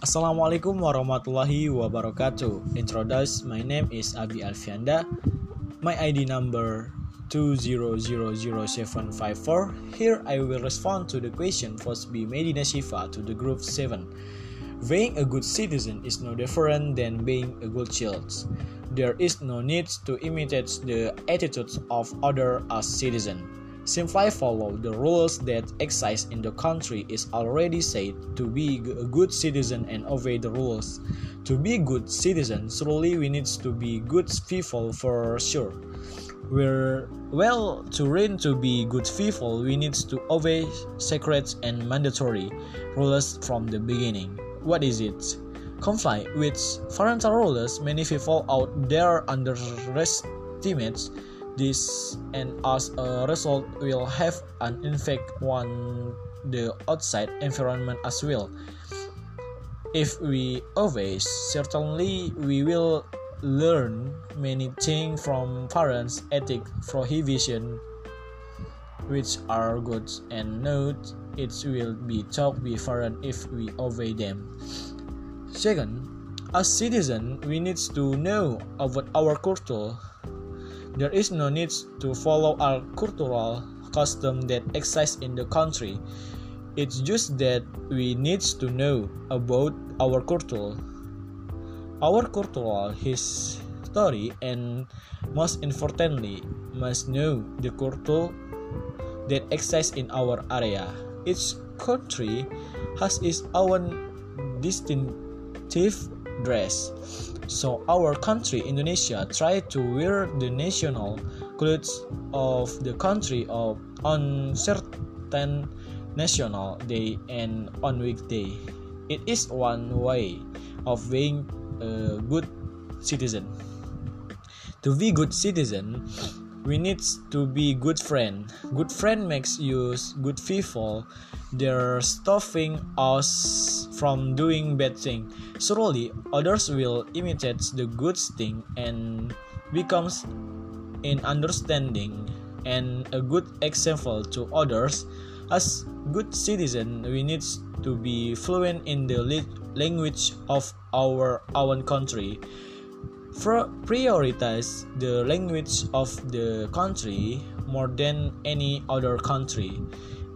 Assalamualaikum warahmatullahi wabarakatuh. Introduce, my name is Abi Alfianda. My ID number 2000754. Here I will respond to the question posed by Medina Shifa to the group 7. Being a good citizen is no different than being a good child. There is no need to imitate the attitudes of other as citizen. Simply follow the rules that exist in the country is already said to be a good citizen and obey the rules. To be good citizen, surely we need to be good people for sure. We're well to learn to be good people, we need to obey sacred and mandatory rules from the beginning. What is it? Comply with parental rules. Many people out there underestimate this and as a result will have an effect on the outside environment as well. If we obey, certainly we will learn many things from parents' ethic prohibition, which are good, and note it will be be parents if we obey them. Second, as citizens, we need to know about our culture there is no need to follow our cultural custom that exists in the country. It's just that we need to know about our culture, our cultural history, and most importantly, must know the culture that exists in our area. Each country has its own distinctive dress. So our country Indonesia try to wear the national clothes of the country of on certain national day and on weekday. It is one way of being a good citizen. To be good citizen, we need to be good friend. Good friend makes use good people they're stopping us from doing bad thing. Surely others will imitate the good thing and becomes in understanding and a good example to others. As good citizen, we need to be fluent in the language of our own country. Prioritize the language of the country more than any other country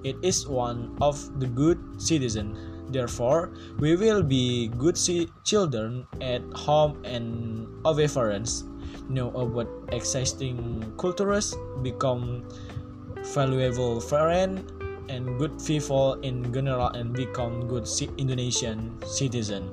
it is one of the good citizen. Therefore, we will be good children at home and obey parents. Know about existing cultures, become valuable friend and good people in general, and become good Indonesian citizen.